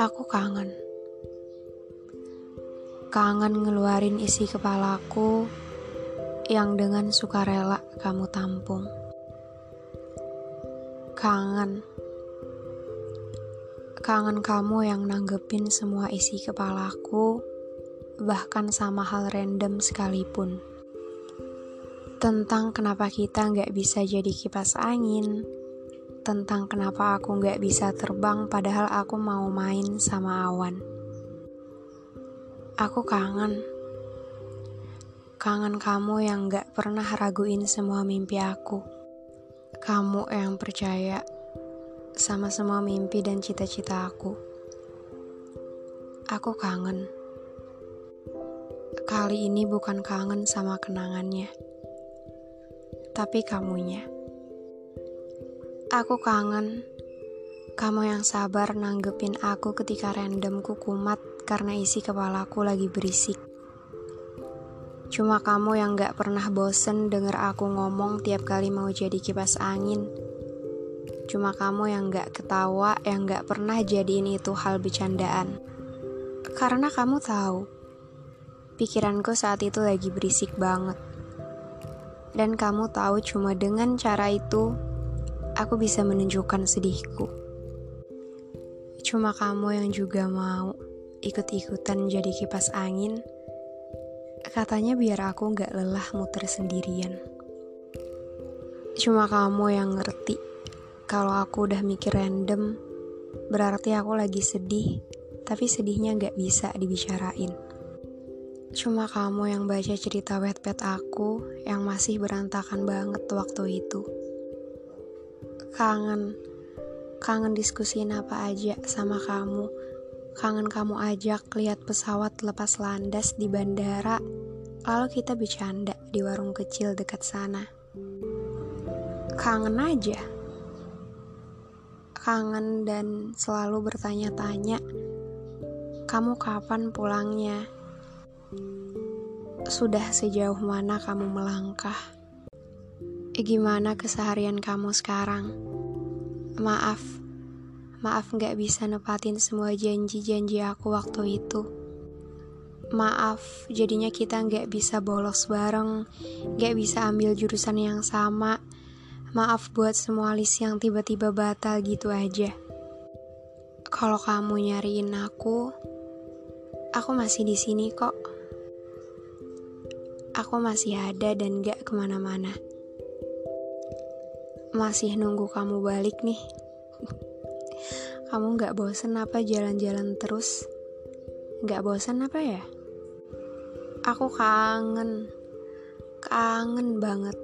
Aku kangen. Kangen ngeluarin isi kepalaku yang dengan sukarela kamu tampung. Kangen. Kangen kamu yang nanggepin semua isi kepalaku, bahkan sama hal random sekalipun. Tentang kenapa kita nggak bisa jadi kipas angin, tentang kenapa aku gak bisa terbang padahal aku mau main sama awan. Aku kangen. Kangen kamu yang gak pernah raguin semua mimpi aku. Kamu yang percaya sama semua mimpi dan cita-cita aku. Aku kangen. Kali ini bukan kangen sama kenangannya, tapi kamunya. Aku kangen kamu yang sabar nanggepin aku ketika randomku kumat karena isi kepalaku lagi berisik. Cuma kamu yang gak pernah bosen denger aku ngomong tiap kali mau jadi kipas angin. Cuma kamu yang gak ketawa, yang gak pernah jadiin itu hal bercandaan. Karena kamu tahu, pikiranku saat itu lagi berisik banget. Dan kamu tahu cuma dengan cara itu aku bisa menunjukkan sedihku. Cuma kamu yang juga mau ikut-ikutan jadi kipas angin. Katanya biar aku gak lelah muter sendirian. Cuma kamu yang ngerti kalau aku udah mikir random, berarti aku lagi sedih, tapi sedihnya gak bisa dibicarain. Cuma kamu yang baca cerita wetpad aku yang masih berantakan banget waktu itu kangen. Kangen diskusiin apa aja sama kamu. Kangen kamu ajak lihat pesawat lepas landas di bandara. Lalu kita bercanda di warung kecil dekat sana. Kangen aja. Kangen dan selalu bertanya-tanya kamu kapan pulangnya? Sudah sejauh mana kamu melangkah Gimana keseharian kamu sekarang? Maaf, maaf gak bisa nepatin semua janji-janji aku waktu itu. Maaf, jadinya kita gak bisa bolos bareng, gak bisa ambil jurusan yang sama. Maaf buat semua list yang tiba-tiba batal gitu aja. Kalau kamu nyariin aku, aku masih di sini kok. Aku masih ada dan gak ke mana-mana masih nunggu kamu balik nih. Kamu gak bosen apa jalan-jalan terus? Gak bosen apa ya? Aku kangen, kangen banget.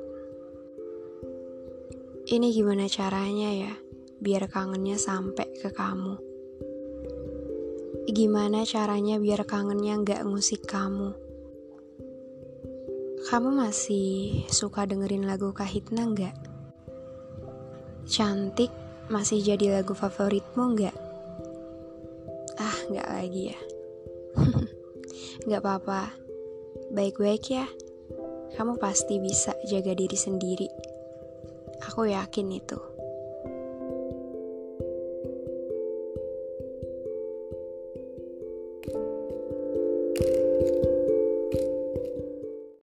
Ini gimana caranya ya, biar kangennya sampai ke kamu? Gimana caranya biar kangennya gak ngusik kamu? Kamu masih suka dengerin lagu Kahitna nggak? Cantik masih jadi lagu favoritmu nggak? Ah, nggak lagi ya. nggak apa-apa. Baik-baik ya. Kamu pasti bisa jaga diri sendiri. Aku yakin itu.